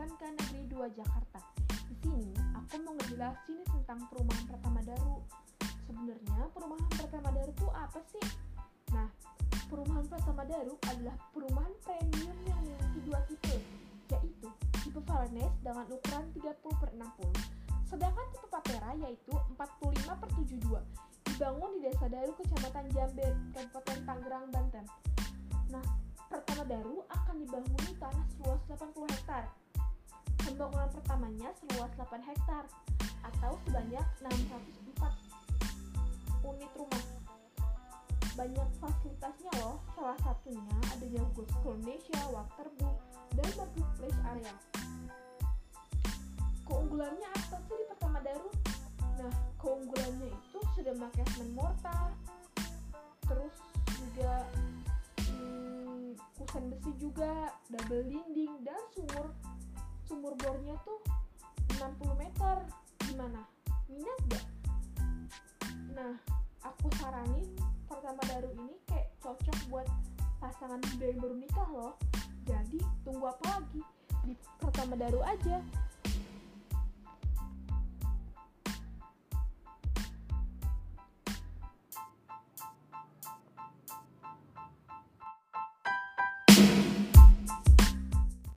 SMK Negeri 2 Jakarta. Di sini aku mau ngejelasin tentang perumahan Pratama Daru. Sebenarnya perumahan Pratama Daru itu apa sih? Nah, perumahan Pratama Daru adalah perumahan premium yang memiliki dua tipe, yaitu tipe Varnes dengan ukuran 30 per 60, sedangkan tipe Patera yaitu 45 per 72, dibangun di Desa Daru, Kecamatan Jambe, Kabupaten Tangerang, Banten. Nah, pertama Daru dibangun tanah seluas 80 hektar. Pembangunan pertamanya seluas 8 hektar atau sebanyak 604 unit rumah. Banyak fasilitasnya loh, salah satunya ada Yogo Indonesia, Waterbook, dan Marketplace area. Keunggulannya apa sih di pertama Daru? Nah, keunggulannya itu sudah memakai semen mortar, terus juga kusen besi juga, double dinding dan sumur sumur bornya tuh 60 meter. Gimana? Minat gak? Nah, aku saranin pertama Daru ini kayak cocok buat pasangan muda yang baru nikah loh. Jadi tunggu apa lagi? Di pertama Daru aja.